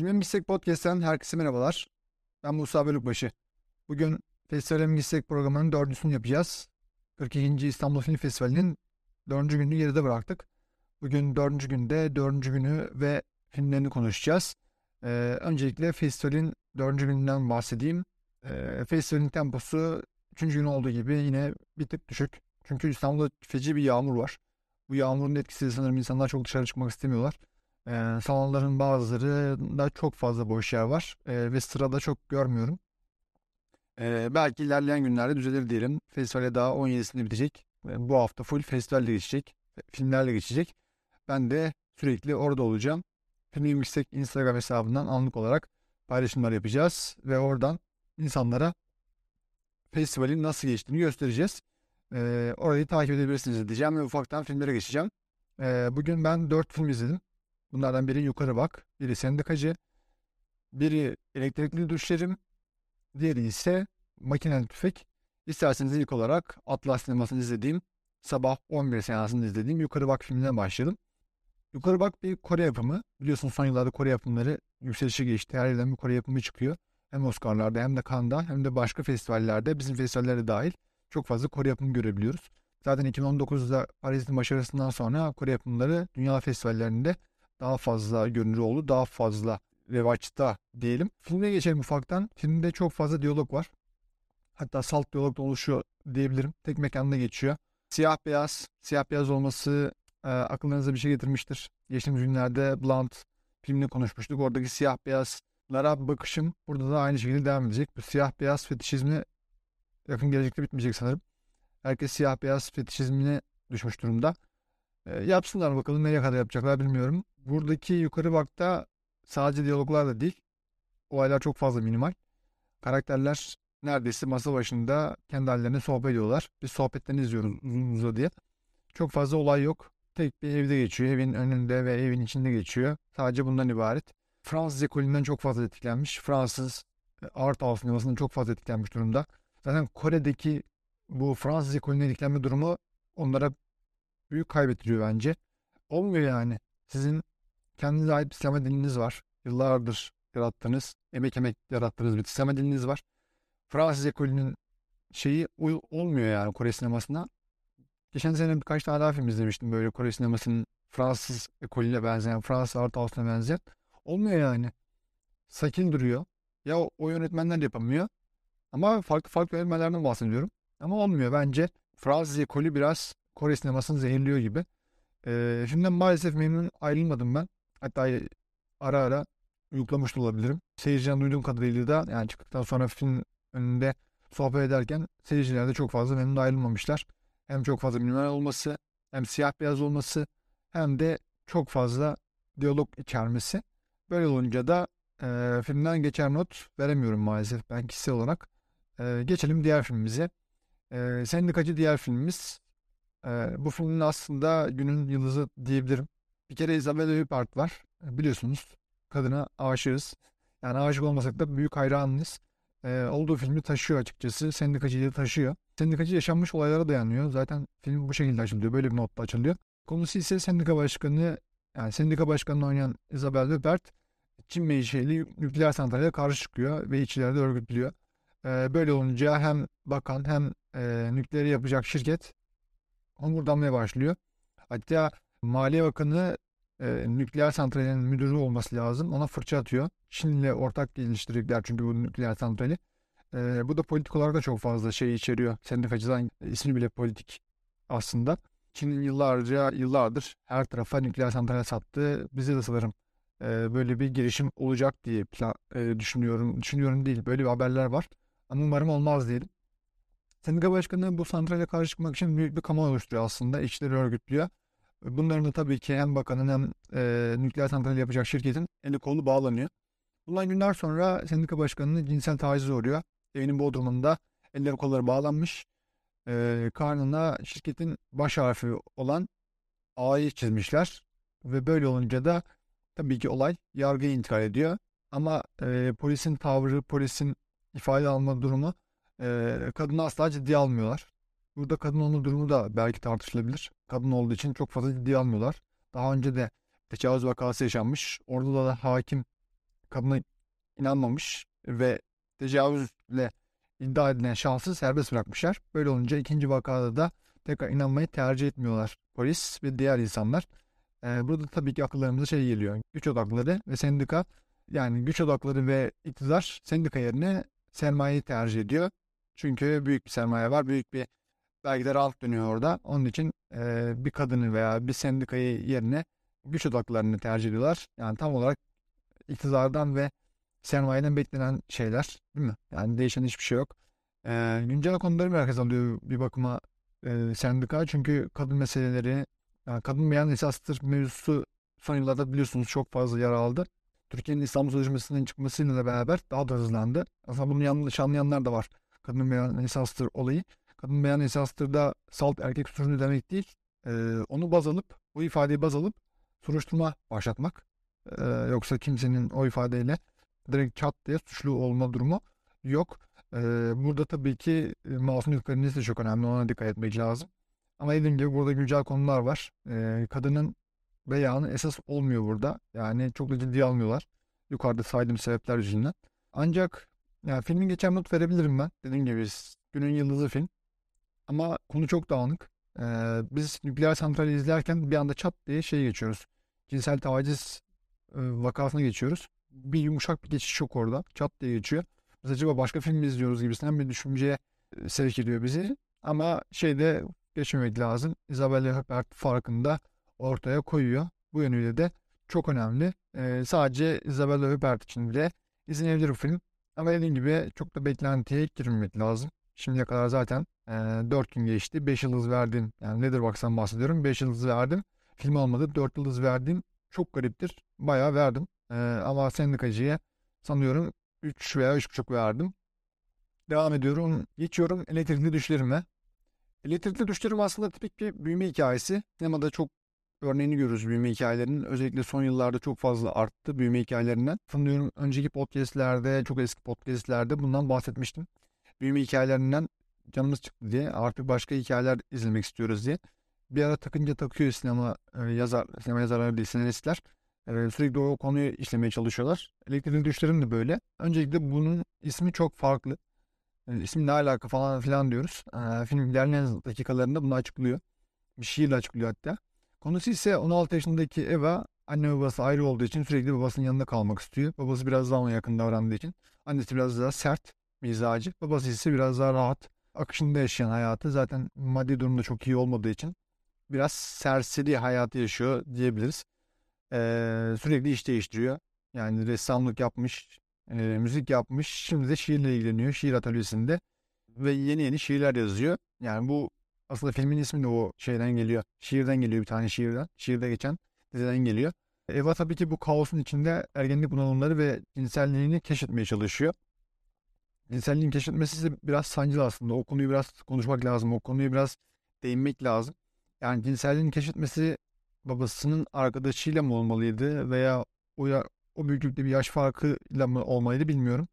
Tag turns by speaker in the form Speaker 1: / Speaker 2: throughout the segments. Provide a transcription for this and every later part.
Speaker 1: Filmin Gitsek Podcast'ten herkese merhabalar. Ben Musa Bölükbaşı. Bugün Festival'in Gitsek programının dördüncüsünü yapacağız. 42. İstanbul Film Festivali'nin dördüncü gününü geride bıraktık. Bugün dördüncü günde dördüncü günü ve filmlerini konuşacağız. Ee, öncelikle festivalin dördüncü gününden bahsedeyim. Ee, festivalin temposu üçüncü gün olduğu gibi yine bir tık düşük. Çünkü İstanbul'da feci bir yağmur var. Bu yağmurun etkisiyle sanırım insanlar çok dışarı çıkmak istemiyorlar. Ee, salonların bazılarında çok fazla boş yer var ee, ve sırada çok görmüyorum. Ee, belki ilerleyen günlerde düzelir diyelim. Festivale daha 17'sinde bitecek. Ee, bu hafta full festivalle geçecek. Filmlerle geçecek. Ben de sürekli orada olacağım. Film Yüksek Instagram hesabından anlık olarak paylaşımlar yapacağız. Ve oradan insanlara festivalin nasıl geçtiğini göstereceğiz. Ee, orayı takip edebilirsiniz diyeceğim ve ufaktan filmlere geçeceğim. Ee, bugün ben 4 film izledim. Bunlardan biri Yukarı Bak, biri Sendikacı, biri Elektrikli Düşlerim, diğeri ise Makineli Tüfek. İsterseniz ilk olarak Atlas sinemasını izlediğim, sabah 11 seansını izlediğim Yukarı Bak filmine başlayalım. Yukarı Bak bir Kore yapımı. Biliyorsunuz son yıllarda Kore yapımları yükselişe geçti. Her yerden bir Kore yapımı çıkıyor. Hem Oscar'larda hem de Cannes'da hem de başka festivallerde bizim festivallere dahil çok fazla Kore yapımı görebiliyoruz. Zaten 2019'da Paris'in başarısından sonra Kore yapımları dünya festivallerinde daha fazla görünür oldu. Daha fazla revaçta diyelim. Filme geçelim ufaktan. Filmde çok fazla diyalog var. Hatta salt diyalog da oluşuyor diyebilirim. Tek mekanda geçiyor. Siyah beyaz, siyah beyaz olması e, aklınıza bir şey getirmiştir. Geçtiğimiz günlerde Blunt filmini konuşmuştuk. Oradaki siyah beyazlara bakışım burada da aynı şekilde devam edecek. Bu siyah beyaz fetişizmi yakın gelecekte bitmeyecek sanırım. Herkes siyah beyaz fetişizmine düşmüş durumda. E, yapsınlar bakalım nereye kadar yapacaklar bilmiyorum. Buradaki yukarı bakta sadece diyaloglar da değil. Olaylar çok fazla minimal. Karakterler neredeyse masa başında kendi hallerine sohbet ediyorlar. Biz sohbetlerini izliyoruz uzun uzun diye. Çok fazla olay yok. Tek bir evde geçiyor. Evin önünde ve evin içinde geçiyor. Sadece bundan ibaret. Fransız ekolünden çok fazla etkilenmiş. Fransız e, art house sinemasından çok fazla etkilenmiş durumda. Zaten Kore'deki bu Fransız ekolüne etkilenme durumu onlara büyük kaybettiriyor bence. Olmuyor yani. Sizin kendinize ait bir sinema diliniz var. Yıllardır yarattığınız, emek emek yarattığınız bir sinema diliniz var. Fransız ekolünün şeyi olmuyor yani Kore sinemasına. Geçen sene birkaç tane daha film izlemiştim böyle Kore sinemasının Fransız ekolüne benzeyen, Fransız art house'una benzeyen. Olmuyor yani. Sakin duruyor. Ya o yönetmenler yapamıyor. Ama farklı farklı yönetmenlerden bahsediyorum. Ama olmuyor bence. Fransız ekolü biraz Kore sinemasını zehirliyor gibi. Ee, filmden maalesef memnun ayrılmadım ben. Hatta ara ara uyuklamış da olabilirim. Seyirciden duyduğum kadarıyla da yani çıktıktan sonra film önünde sohbet ederken seyirciler de çok fazla memnun ayrılmamışlar. Hem çok fazla minimal olması, hem siyah beyaz olması, hem de çok fazla diyalog içermesi. Böyle olunca da e, filmden geçer not veremiyorum maalesef ben kişisel olarak. E, geçelim diğer filmimize. E, Sendikacı diğer filmimiz. Bu filmin aslında günün yıldızı diyebilirim. Bir kere Isabella Huppert var. Biliyorsunuz kadına aşığız. Yani aşık olmasak da büyük hayranıyız. Ee, olduğu filmi taşıyor açıkçası. Sendikacıyı da taşıyor. Sendikacı yaşanmış olaylara dayanıyor. Zaten film bu şekilde açılıyor. Böyle bir notla açılıyor. Konusu ise sendika başkanı yani sendika başkanını oynayan Isabel Huppert Çin menşeli nükleer santrale karşı çıkıyor ve içeride örgütlüyor. Ee, böyle olunca hem bakan hem e, nükleeri yapacak şirket homurdanmaya başlıyor. Hatta Maliye Bakanı e, nükleer santralin müdürü olması lazım. Ona fırça atıyor. Çin'le ortak geliştirecekler çünkü bu nükleer santrali. E, bu da politik olarak da çok fazla şey içeriyor. Sendikacıdan ismi bile politik aslında. Çin'in yıllarca, yıllardır her tarafa nükleer santral sattı. Bize de sanırım e, böyle bir girişim olacak diye plan, e, düşünüyorum. Düşünüyorum değil. Böyle bir haberler var. Ama umarım olmaz diyelim. Sendika başkanı bu santrale karşı çıkmak için büyük bir kamuoyu oluşturuyor aslında. İşleri örgütlüyor. Bunların da tabii ki hem bakanın hem e, nükleer santral yapacak şirketin eli kolu bağlanıyor. Bundan günler sonra sendika başkanının cinsel taciz uğruyor. Evinin bodrumunda elleri kolları bağlanmış. E, karnına şirketin baş harfi olan A'yı çizmişler. Ve böyle olunca da tabii ki olay yargıya intikal ediyor. Ama e, polisin tavrı, polisin ifade alma durumu e, kadını asla ciddiye almıyorlar. Burada kadın olma durumu da belki tartışılabilir. Kadın olduğu için çok fazla ciddiye almıyorlar. Daha önce de tecavüz vakası yaşanmış. Orada da hakim kadına inanmamış ve tecavüzle iddia edilen şahsı serbest bırakmışlar. Böyle olunca ikinci vakada da tekrar inanmayı tercih etmiyorlar polis ve diğer insanlar. Ee, burada tabii ki akıllarımıza şey geliyor. Güç odakları ve sendika yani güç odakları ve iktidar sendika yerine sermayeyi tercih ediyor. Çünkü büyük bir sermaye var. Büyük bir belki de rant dönüyor orada. Onun için e, bir kadını veya bir sendikayı yerine güç odaklarını tercih ediyorlar. Yani tam olarak iktidardan ve sermayeden beklenen şeyler değil mi? Yani değişen hiçbir şey yok. E, güncel konuları merkez alıyor bir bakıma e, sendika. Çünkü kadın meseleleri, yani kadın beyan esastır mevzusu son yıllarda biliyorsunuz çok fazla yer aldı. Türkiye'nin İstanbul Sözleşmesi'nin çıkmasıyla beraber daha da hızlandı. Aslında bunu yanlış anlayanlar da var. Kadın beyan esastır olayı. Kadın beyan esastır da salt erkek suçunu demek değil. Ee, onu baz alıp, o ifadeyi baz alıp soruşturma başlatmak. Ee, yoksa kimsenin o ifadeyle direkt çat diye suçlu olma durumu yok. Ee, burada tabii ki e, masumiyet kriteri de çok önemli. Ona dikkat etmek lazım. Ama dediğim gibi burada güncel konular var. Ee, kadının beyanı esas olmuyor burada. Yani çok da ciddiye almıyorlar. Yukarıda saydığım sebepler yüzünden. Ancak yani filmin geçen not verebilirim ben. Dediğim gibi günün yıldızı film. Ama konu çok dağınık. Ee, biz nükleer santrali izlerken bir anda çat diye şey geçiyoruz. Cinsel taciz e, vakasına geçiyoruz. Bir yumuşak bir geçiş yok orada. Çat diye geçiyor. Biz acaba başka film mi izliyoruz gibisinden bir düşünceye sevk ediyor bizi. Ama şeyde geçmemek lazım. Isabelle Huppert farkında ortaya koyuyor. Bu yönüyle de çok önemli. Ee, sadece Isabella Huppert için bile izlenebilir bu film. Ama dediğim gibi çok da beklentiye girmemek lazım. Şimdiye kadar zaten e, 4 gün geçti. 5 yıldız verdim. Yani Letterboxd'dan bahsediyorum. 5 yıldız verdim. Film olmadı. 4 yıldız verdim. Çok gariptir. Bayağı verdim. E, ama Sendikacı'ya sanıyorum 3 veya 3,5 verdim. Devam ediyorum. Geçiyorum elektrikli düşlerime. Elektrikli düşlerim aslında tipik bir büyüme hikayesi. Sinemada çok örneğini görürüz büyüme hikayelerinin. Özellikle son yıllarda çok fazla arttı büyüme hikayelerinden. Sanıyorum önceki podcastlerde, çok eski podcastlerde bundan bahsetmiştim. Büyüme hikayelerinden canımız çıktı diye. Artık başka hikayeler izlemek istiyoruz diye. Bir ara takınca takıyor sinema e, yazar, sinema yazarları değil senaristler. E, sürekli o konuyu işlemeye çalışıyorlar. Elektrikli düşlerim de böyle. Öncelikle bunun ismi çok farklı. E, ismi ne alaka falan filan diyoruz. E, film ilerleyen dakikalarında bunu açıklıyor. Bir şiirle açıklıyor hatta. Konusu ise 16 yaşındaki Eva anne babası ayrı olduğu için sürekli babasının yanında kalmak istiyor. Babası biraz daha ona yakın davrandığı için. Annesi biraz daha sert mizacı. Babası ise biraz daha rahat. Akışında yaşayan hayatı zaten maddi durumda çok iyi olmadığı için biraz serseri hayatı yaşıyor diyebiliriz. Ee, sürekli iş değiştiriyor. Yani ressamlık yapmış, e, müzik yapmış. Şimdi de şiirle ilgileniyor. Şiir atölyesinde ve yeni yeni şiirler yazıyor. Yani bu aslında filmin ismi de o şeyden geliyor. Şiirden geliyor bir tane şiirden. Şiirde geçen diziden geliyor. Eva tabii ki bu kaosun içinde ergenlik bunalımları ve cinselliğini keşfetmeye çalışıyor. Cinselliğin keşfetmesi biraz sancılı aslında. O konuyu biraz konuşmak lazım. O konuyu biraz değinmek lazım. Yani cinselliğin keşfetmesi babasının arkadaşıyla mı olmalıydı veya o, ya, o büyüklükte bir yaş farkıyla mı olmalıydı bilmiyorum.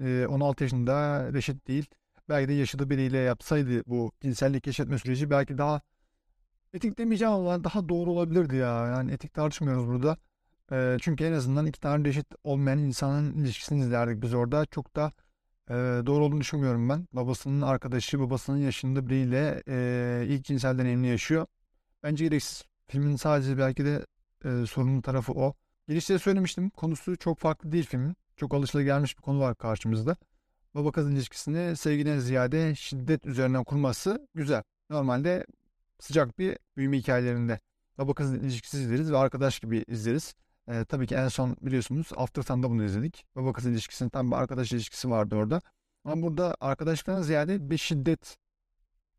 Speaker 1: Ee, 16 yaşında reşit değil. Belki de yaşadığı biriyle yapsaydı bu cinsellik keşfetme süreci belki daha etik demeyeceğim ama daha doğru olabilirdi ya. Yani etik tartışmıyoruz burada. E, çünkü en azından iki tane reşit olmayan insanın ilişkisini izlerdik biz orada. Çok da e, doğru olduğunu düşünmüyorum ben. Babasının arkadaşı, babasının yaşında biriyle e, ilk cinsel deneyimini yaşıyor. Bence gereksiz. Filmin sadece belki de e, sorunlu tarafı o. Girişte söylemiştim. Konusu çok farklı değil filmin. Çok alışılagelmiş bir konu var karşımızda baba kız ilişkisini sevgiden ziyade şiddet üzerinden kurması güzel. Normalde sıcak bir büyüme hikayelerinde baba kız ilişkisi izleriz ve arkadaş gibi izleriz. Ee, tabii ki en son biliyorsunuz After Sun'da bunu izledik. Baba kız ilişkisinin tam bir arkadaş ilişkisi vardı orada. Ama burada arkadaşlıktan ziyade bir şiddet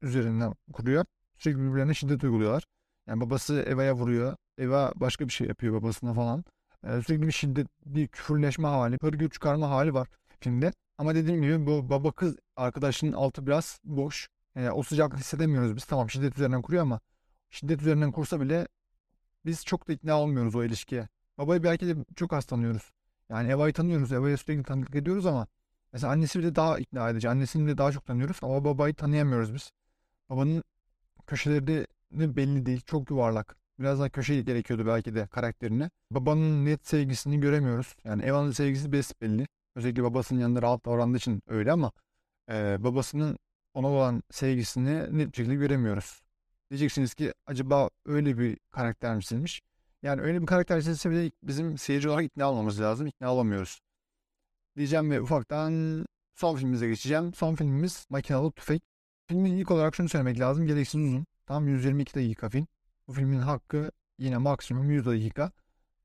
Speaker 1: üzerinden kuruyor. Sürekli birbirlerine şiddet uyguluyorlar. Yani babası Eva'ya vuruyor. Eva başka bir şey yapıyor babasına falan. Ee, sürekli bir şiddet, bir küfürleşme hali, hırgür çıkarma hali var filmde. Ama dediğim gibi bu baba kız arkadaşının altı biraz boş. Yani o sıcaklık hissedemiyoruz biz. Tamam şiddet üzerinden kuruyor ama şiddet üzerinden kursa bile biz çok da ikna olmuyoruz o ilişkiye. Babayı belki de çok az tanıyoruz. Yani Eva'yı tanıyoruz. Eva'ya sürekli tanıklık ediyoruz ama mesela annesi bile daha ikna edici. Annesini de daha çok tanıyoruz ama babayı tanıyamıyoruz biz. Babanın köşeleri belli değil. Çok yuvarlak. Biraz daha köşe gerekiyordu belki de karakterine. Babanın net sevgisini göremiyoruz. Yani Evan'ın sevgisi besbelli. Özellikle babasının yanında rahat davrandığı için öyle ama e, babasının ona olan sevgisini net şekilde göremiyoruz. Diyeceksiniz ki acaba öyle bir karakter mi çizilmiş? Yani öyle bir karakter çizilse bile bizim seyirci olarak ikna olmamız lazım. İkna olamıyoruz. Diyeceğim ve ufaktan son filmimize geçeceğim. Son filmimiz Makinalı Tüfek. Filmin ilk olarak şunu söylemek lazım. Gereksiz uzun. Tam 122 dakika film. Bu filmin hakkı yine maksimum 100 dakika.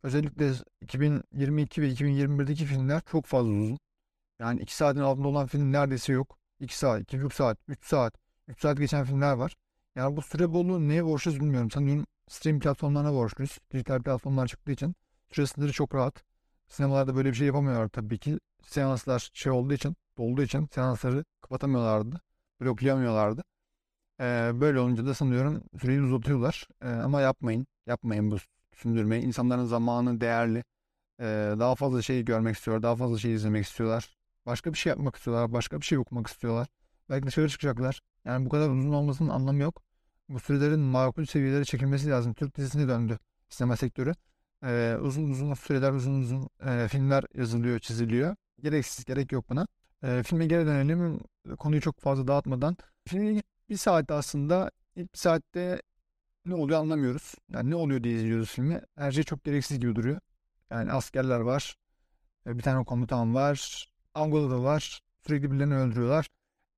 Speaker 1: Özellikle 2022 ve 2021'deki filmler çok fazla uzun. Yani 2 saatin altında olan film neredeyse yok. 2 saat, 2,5 saat, 3 saat, 3 saat geçen filmler var. Yani bu süre bolluğu neye borçluyuz bilmiyorum. Sanıyorum stream platformlarına borçluyuz. Dijital platformlar çıktığı için süre sınırı çok rahat. Sinemalarda böyle bir şey yapamıyorlar tabii ki. Seanslar şey olduğu için, dolduğu için seansları kapatamıyorlardı. Bloklayamıyorlardı. Ee, böyle olunca da sanıyorum süreyi uzatıyorlar. Ee, ama yapmayın. Yapmayın bu sündürmeyi. İnsanların zamanı değerli. Daha fazla şey görmek istiyorlar. Daha fazla şey izlemek istiyorlar. Başka bir şey yapmak istiyorlar. Başka bir şey okumak istiyorlar. Belki dışarı çıkacaklar. Yani bu kadar uzun olmasının anlamı yok. Bu sürelerin makul seviyelere çekilmesi lazım. Türk dizisine döndü sinema sektörü. Ee, uzun uzun süreler, uzun uzun e, filmler yazılıyor, çiziliyor. Gereksiz, gerek yok buna. E, filme geri dönelim. Konuyu çok fazla dağıtmadan. Filmin bir saatte aslında ilk bir saatte ne oluyor anlamıyoruz. Yani ne oluyor diye izliyoruz filmi. Her şey çok gereksiz gibi duruyor. Yani askerler var. Bir tane komutan var. Angola'da var. Sürekli birilerini öldürüyorlar.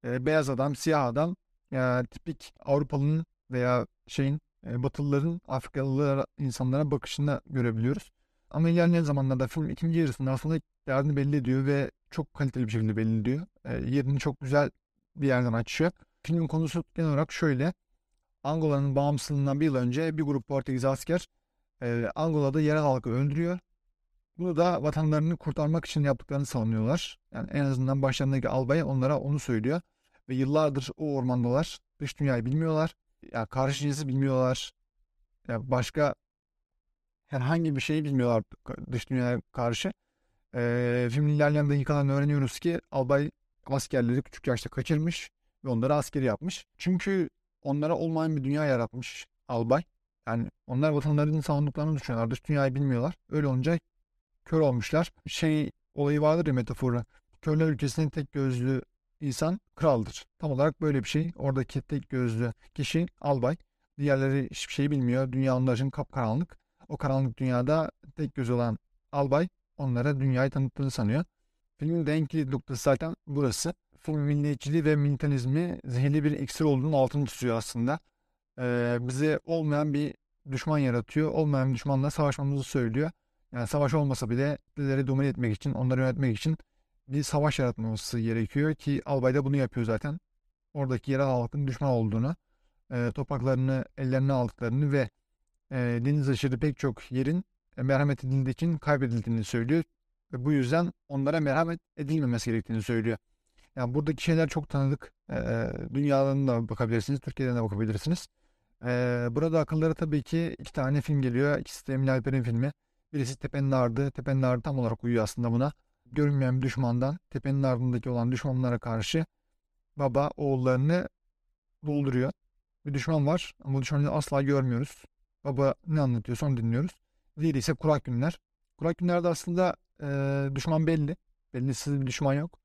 Speaker 1: E, beyaz adam, siyah adam. Ya, tipik Avrupalı'nın veya şeyin e, Batılıların Afrikalı insanlara bakışını görebiliyoruz. Ama ilerleyen zamanlarda film ikinci yarısında aslında derdini belli ediyor ve çok kaliteli bir şekilde belli ediyor. E, yerini çok güzel bir yerden açıyor. Filmin konusu genel olarak şöyle. Angola'nın bağımsızlığından bir yıl önce bir grup Portekiz asker e, Angola'da yerel halkı öldürüyor. Bunu da vatanlarını kurtarmak için yaptıklarını savunuyorlar. Yani en azından başlarındaki albay onlara onu söylüyor. Ve yıllardır o ormandalar. Dış dünyayı bilmiyorlar. Ya karşı cinsi bilmiyorlar. Ya başka herhangi bir şeyi bilmiyorlar dış dünyaya karşı. Ee, filmin ilerleyen dakikalarında öğreniyoruz ki albay askerleri küçük yaşta kaçırmış ve onları askeri yapmış. Çünkü onlara olmayan bir dünya yaratmış albay. Yani onlar vatanlarının savunduklarını düşünüyorlar. Dış dünyayı bilmiyorlar. Öyle olunca kör olmuşlar. Şey olayı vardır ya metaforu. Körler ülkesinin tek gözlü insan kraldır. Tam olarak böyle bir şey. Oradaki tek gözlü kişi albay. Diğerleri hiçbir şey bilmiyor. Dünya onlar için kapkaranlık. O karanlık dünyada tek göz olan albay onlara dünyayı tanıttığını sanıyor. Filmin de en kilit noktası zaten burası. Film milliyetçiliği ve militarizmi zehirli bir iksir olduğunu altını çiziyor aslında. Ee, bize olmayan bir düşman yaratıyor. Olmayan bir düşmanla savaşmamızı söylüyor. Yani savaş olmasa bile kitleleri domine etmek için, onları yönetmek için bir savaş yaratması gerekiyor ki albay da bunu yapıyor zaten. Oradaki yerel halkın düşman olduğunu, e, topraklarını ellerine aldıklarını ve e, deniz aşırı pek çok yerin e, merhamet edildiği için kaybedildiğini söylüyor. Ve bu yüzden onlara merhamet edilmemesi gerektiğini söylüyor. Yani buradaki şeyler çok tanıdık. E, dünyadan da bakabilirsiniz, Türkiye'den de bakabilirsiniz. E, burada akıllara tabii ki iki tane film geliyor. İkisi de Emine Alper'in filmi. Birisi Tepenin Ardı. Tepenin Ardı tam olarak uyuyor aslında buna. Görünmeyen bir düşmandan tepenin ardındaki olan düşmanlara karşı baba oğullarını dolduruyor. Bir düşman var ama düşmanı asla görmüyoruz. Baba ne anlatıyorsa onu dinliyoruz. Diğeri ise kurak günler. Kurak günlerde aslında e, düşman belli. Bellisiz bir düşman yok.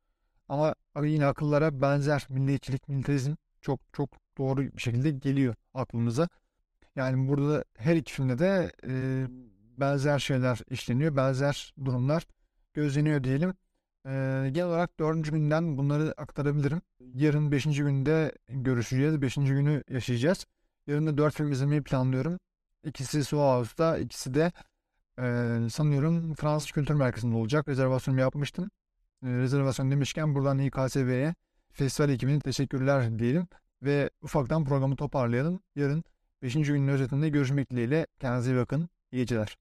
Speaker 1: Ama yine akıllara benzer milliyetçilik, militarizm çok çok doğru bir şekilde geliyor aklımıza. Yani burada her iki filmde de e, benzer şeyler işleniyor, benzer durumlar gözleniyor diyelim. Ee, genel olarak dördüncü günden bunları aktarabilirim. Yarın beşinci günde görüşeceğiz. Beşinci günü yaşayacağız. Yarın da dört film izlemeyi planlıyorum. İkisi Soho ikisi de e, sanıyorum Fransız Kültür Merkezi'nde olacak. Rezervasyonumu yapmıştım. E, rezervasyon demişken buradan İKSV'ye festival ekibine teşekkürler diyelim. Ve ufaktan programı toparlayalım. Yarın beşinci günün özetinde görüşmek dileğiyle. Kendinize iyi bakın. İyi geceler.